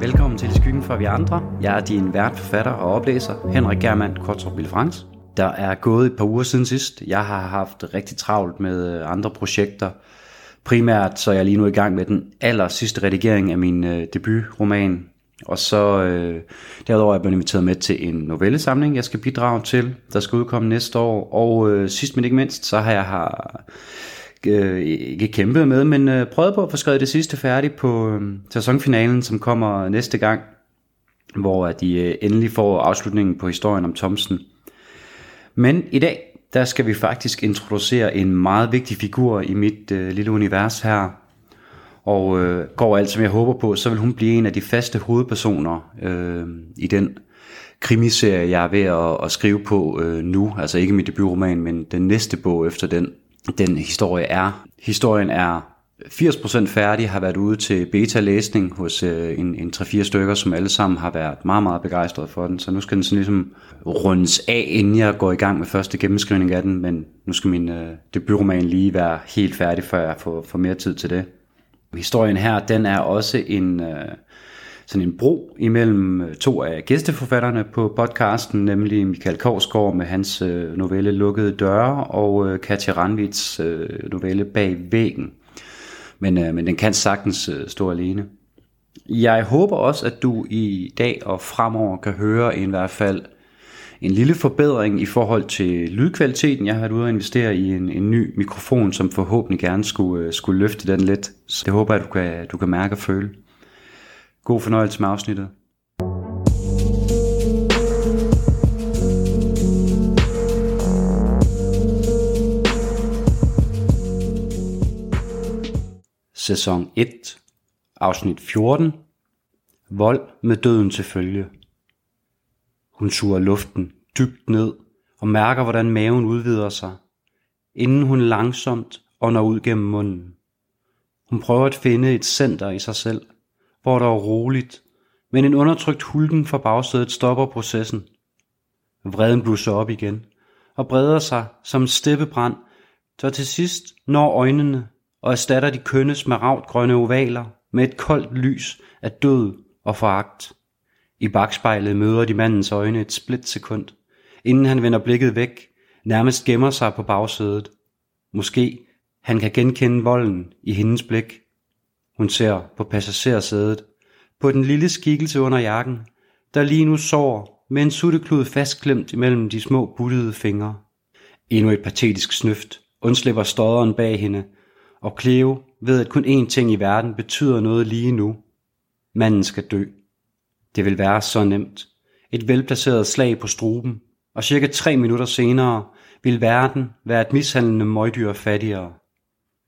Velkommen til Skyggen for vi andre. Jeg er din vært, forfatter og oplæser, Henrik Germand Kortrup Frans. Der er gået et par uger siden sidst. Jeg har haft rigtig travlt med øh, andre projekter. Primært så er jeg lige nu i gang med den aller sidste redigering af min øh, debutroman. Og så øh, derudover er jeg blevet inviteret med til en novellesamling, jeg skal bidrage til, der skal udkomme næste år. Og øh, sidst men ikke mindst, så har jeg har øh, ikke kæmpet med, men øh, prøvet på at få skrevet det sidste færdigt på øh, sæsonfinalen, som kommer næste gang, hvor de øh, endelig får afslutningen på historien om Thomsen. Men i dag, der skal vi faktisk introducere en meget vigtig figur i mit øh, lille univers her. Og øh, går alt som jeg håber på, så vil hun blive en af de faste hovedpersoner øh, i den krimiserie, jeg er ved at, at skrive på øh, nu. Altså ikke mit debutroman, men den næste bog efter den den historie er. Historien er 80% færdig, har været ude til beta-læsning hos øh, en, en 3-4 stykker, som alle sammen har været meget, meget begejstrede for den. Så nu skal den sådan ligesom rundes af, inden jeg går i gang med første gennemskrivning af den, men nu skal min øh, debutroman lige være helt færdig, før jeg får, får mere tid til det. Historien her, den er også en... Øh, sådan en bro imellem øh, to af gæsteforfatterne på podcasten, nemlig Michael Korsgaard med hans øh, novelle Lukkede Døre, og øh, Katja Ranvits novelle Bag Væggen. Men, men den kan sagtens stå alene. Jeg håber også, at du i dag og fremover kan høre i hvert fald en lille forbedring i forhold til lydkvaliteten. Jeg har været ude og investere i en, en ny mikrofon, som forhåbentlig gerne skulle, skulle løfte den lidt. Så det håber jeg, at du kan, du kan mærke og føle. God fornøjelse med afsnittet. Sæson 1, afsnit 14. Vold med døden til følge. Hun suger luften dybt ned og mærker, hvordan maven udvider sig, inden hun langsomt ånder ud gennem munden. Hun prøver at finde et center i sig selv – hvor der er roligt, men en undertrykt hulken fra bagsædet stopper processen. Vreden blusser op igen og breder sig som en steppebrand, så til sidst når øjnene og erstatter de kønne smaragd grønne ovaler med et koldt lys af død og foragt. I bagspejlet møder de mandens øjne et splitsekund, inden han vender blikket væk, nærmest gemmer sig på bagsædet. Måske han kan genkende volden i hendes blik. Hun ser på passagersædet, på den lille skikkelse under jakken, der lige nu sover med en sutteklud fastklemt imellem de små buttede fingre. Endnu et patetisk snøft undslipper stodderen bag hende, og Cleo ved, at kun én ting i verden betyder noget lige nu. Manden skal dø. Det vil være så nemt. Et velplaceret slag på struben, og cirka tre minutter senere vil verden være et mishandlende møgdyr fattigere.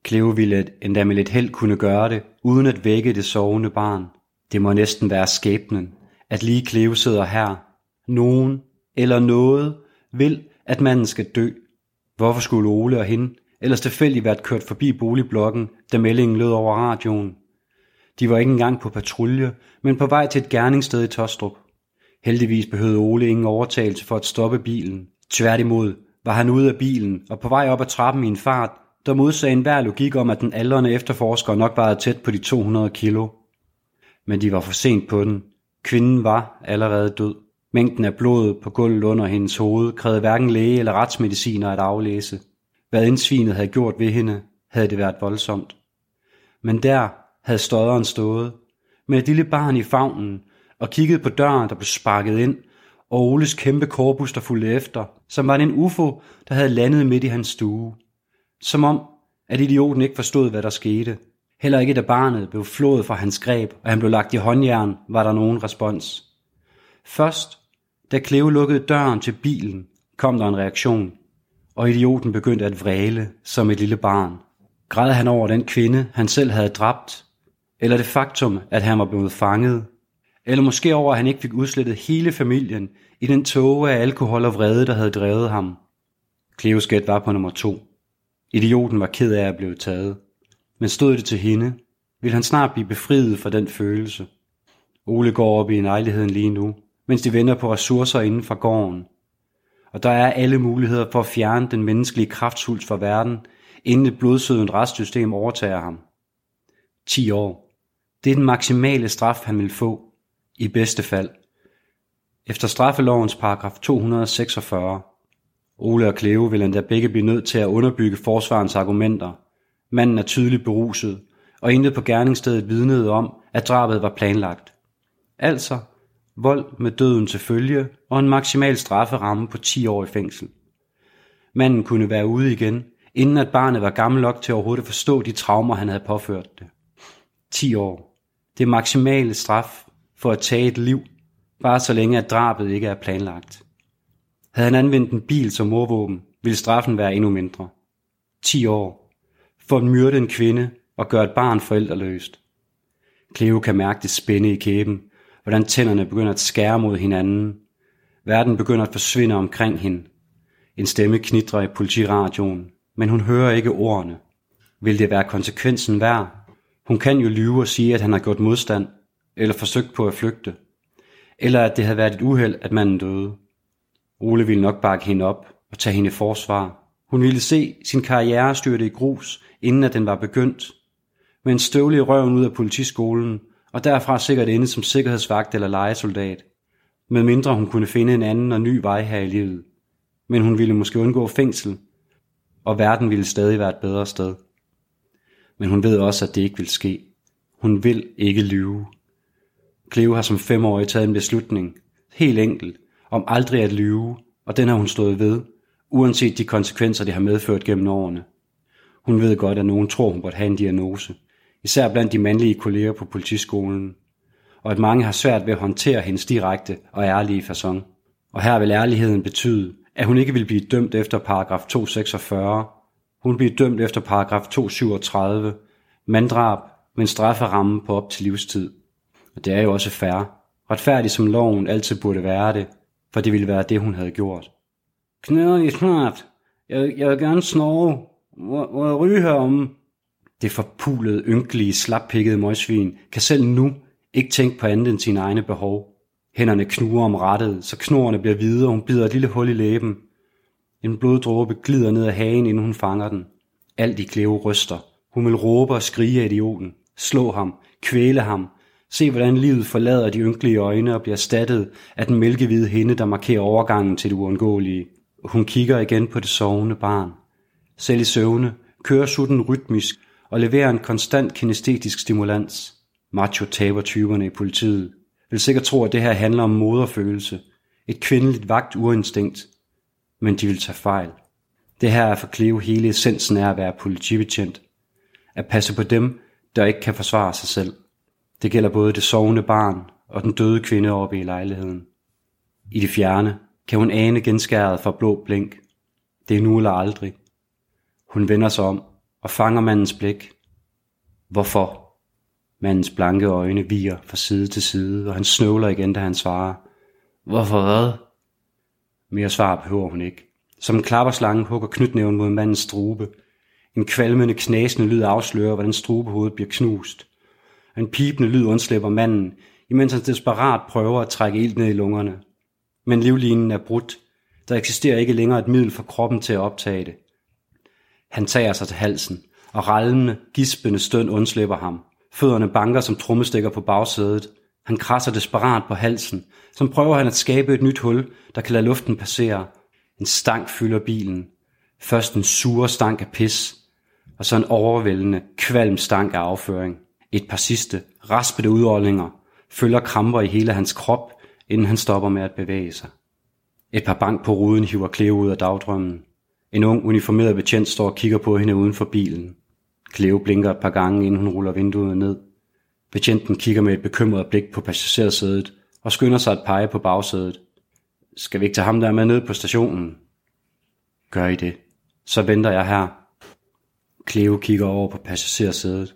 Cleo ville endda med lidt held kunne gøre det, uden at vække det sovende barn. Det må næsten være skæbnen, at lige Cleo sidder her. Nogen eller noget vil, at manden skal dø. Hvorfor skulle Ole og hende ellers tilfældigt været kørt forbi boligblokken, da meldingen lød over radioen? De var ikke engang på patrulje, men på vej til et gerningssted i Tostrup. Heldigvis behøvede Ole ingen overtagelse for at stoppe bilen. Tværtimod var han ude af bilen og på vej op ad trappen i en fart, der modsagde enhver logik om, at den aldrende efterforsker nok var tæt på de 200 kilo. Men de var for sent på den. Kvinden var allerede død. Mængden af blod på gulvet under hendes hoved krævede hverken læge eller retsmediciner at aflæse. Hvad indsvinet havde gjort ved hende, havde det været voldsomt. Men der havde støderen stået, med et lille barn i favnen, og kigget på døren, der blev sparket ind, og Oles kæmpe korpus, der fulgte efter, som var en ufo, der havde landet midt i hans stue. Som om, at idioten ikke forstod, hvad der skete. Heller ikke da barnet blev flået fra hans greb, og han blev lagt i håndjern, var der nogen respons. Først, da Cleo lukkede døren til bilen, kom der en reaktion, og idioten begyndte at vræle som et lille barn. Græd han over den kvinde, han selv havde dræbt, eller det faktum, at han var blevet fanget, eller måske over, at han ikke fik udslettet hele familien i den tåge af alkohol og vrede, der havde drevet ham. Cleos gæt var på nummer to. Idioten var ked af at blive taget. Men stod det til hende, ville han snart blive befriet fra den følelse. Ole går op i lejligheden lige nu, mens de venter på ressourcer inden for gården. Og der er alle muligheder for at fjerne den menneskelige kraftsult fra verden, inden et blodsødent restsystem overtager ham. 10 år. Det er den maksimale straf, han vil få. I bedste fald. Efter straffelovens paragraf 246. Ole og Cleo vil endda begge blive nødt til at underbygge forsvarens argumenter. Manden er tydeligt beruset, og intet på gerningsstedet vidnede om, at drabet var planlagt. Altså vold med døden til følge og en maksimal strafferamme på 10 år i fængsel. Manden kunne være ude igen, inden at barnet var gammel nok til overhovedet at forstå de traumer, han havde påført det. 10 år. Det maksimale straf for at tage et liv, bare så længe at drabet ikke er planlagt. Havde han anvendt en bil som morvåben, ville straffen være endnu mindre. 10 år. For at myrde en kvinde og gøre et barn forældreløst. Cleo kan mærke det spænde i kæben, hvordan tænderne begynder at skære mod hinanden. Verden begynder at forsvinde omkring hende. En stemme knitrer i politiradioen, men hun hører ikke ordene. Vil det være konsekvensen værd? Hun kan jo lyve og sige, at han har gjort modstand, eller forsøgt på at flygte. Eller at det havde været et uheld, at manden døde. Ole ville nok bakke hende op og tage hende i forsvar. Hun ville se sin karriere styrte i grus, inden at den var begyndt. Med en støvle i røven ud af politiskolen, og derfra sikkert inde som sikkerhedsvagt eller legesoldat. Med mindre hun kunne finde en anden og ny vej her i livet. Men hun ville måske undgå fængsel, og verden ville stadig være et bedre sted. Men hun ved også, at det ikke vil ske. Hun vil ikke lyve. Cleo har som femårig taget en beslutning, helt enkelt, om aldrig at lyve, og den har hun stået ved, uanset de konsekvenser, det har medført gennem årene. Hun ved godt, at nogen tror, hun burde have en diagnose, især blandt de mandlige kolleger på politiskolen, og at mange har svært ved at håndtere hendes direkte og ærlige façon. Og her vil ærligheden betyde, at hun ikke vil blive dømt efter paragraf 246. Hun bliver dømt efter paragraf 237, manddrab med en strafferamme på op til livstid. Og det er jo også fair. Retfærdig som loven altid burde være det, for det ville være det, hun havde gjort. Knæder I snart? Jeg, jeg vil gerne snove. Hvor, hvor ryge herom? Det forpulede, ynkelige, slappikkede møgsvin kan selv nu ikke tænke på andet end sine egne behov. Hænderne knuger om rettet, så knorene bliver hvide, og hun bider et lille hul i læben. En bloddråbe glider ned ad hagen, inden hun fanger den. Alt i Cleo ryster. Hun vil råbe og skrige af idioten. Slå ham. Kvæle ham. Se, hvordan livet forlader de ynkelige øjne og bliver stattet af den mælkehvide hende, der markerer overgangen til det uundgåelige. Hun kigger igen på det sovende barn. Selv i søvne kører sutten rytmisk og leverer en konstant kinestetisk stimulans. Macho taber typerne i politiet. Vil sikkert tro, at det her handler om moderfølelse. Et kvindeligt vagt urinstinkt. Men de vil tage fejl. Det her er for Cleo hele essensen af at være politibetjent. At passe på dem, der ikke kan forsvare sig selv. Det gælder både det sovende barn og den døde kvinde oppe i lejligheden. I det fjerne kan hun ane genskæret fra blå blink. Det er nu eller aldrig. Hun vender sig om og fanger mandens blik. Hvorfor? Mandens blanke øjne viger fra side til side, og han snøvler igen, da han svarer. Hvorfor hvad? Mere svar behøver hun ikke. Som en klapperslange hugger knytnæven mod mandens strube. En kvalmende, knasende lyd afslører, hvordan strubehovedet bliver knust. En pipende lyd undslipper manden, imens han desperat prøver at trække ild ned i lungerne. Men livlinen er brudt. Der eksisterer ikke længere et middel for kroppen til at optage det. Han tager sig til halsen, og rallende, gispende støn undslipper ham. Fødderne banker som trommestikker på bagsædet. Han krasser desperat på halsen, som prøver han at skabe et nyt hul, der kan lade luften passere. En stank fylder bilen. Først en sure stank af pis, og så en overvældende, kvalm stank af afføring. Et par sidste, raspede udårlinger følger kramper i hele hans krop, inden han stopper med at bevæge sig. Et par bank på ruden hiver Cleo ud af dagdrømmen. En ung uniformeret betjent står og kigger på hende uden for bilen. Cleo blinker et par gange, inden hun ruller vinduet ned. Betjenten kigger med et bekymret blik på passagersædet og skynder sig at pege på bagsædet. Skal vi ikke tage ham der med ned på stationen? Gør I det. Så venter jeg her. Cleo kigger over på passagersædet,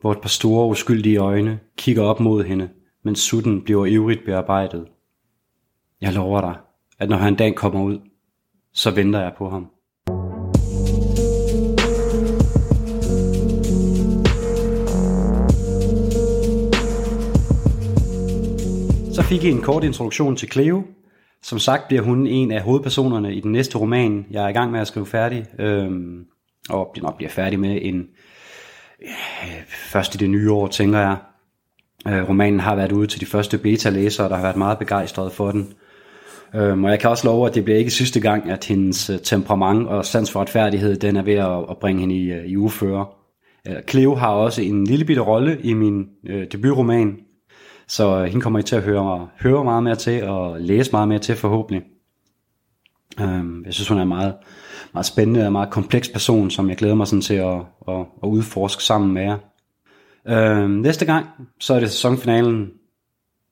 hvor et par store uskyldige øjne kigger op mod hende, mens sutten bliver ivrigt bearbejdet. Jeg lover dig, at når han en dag kommer ud, så venter jeg på ham. Så fik I en kort introduktion til Cleo. Som sagt bliver hun en af hovedpersonerne i den næste roman, jeg er i gang med at skrive færdig, øhm, og nok bliver færdig med en først i det nye år, tænker jeg. Øh, romanen har været ude til de første beta-læsere, der har været meget begejstrede for den. Øh, og jeg kan også love, at det bliver ikke sidste gang, at hendes øh, temperament og sans for retfærdighed, den er ved at, at bringe hende i, øh, i uføre. Øh, Cleo har også en lille bitte rolle i min øh, debutroman, så hende kommer I til at høre, høre meget mere til og læse meget mere til forhåbentlig. Øhm, jeg synes, hun er en meget, meget spændende og meget kompleks person, som jeg glæder mig sådan til at, at, at udforske sammen med jer. Øhm, næste gang, så er det sæsonfinalen.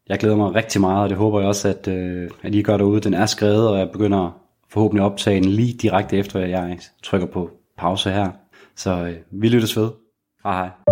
Jeg glæder mig rigtig meget, og det håber jeg også, at, øh, at I gør derude. Den er skrevet, og jeg begynder forhåbentlig at optage den lige direkte efter, at jeg trykker på pause her. Så øh, vi lyttes ved. Hej hej.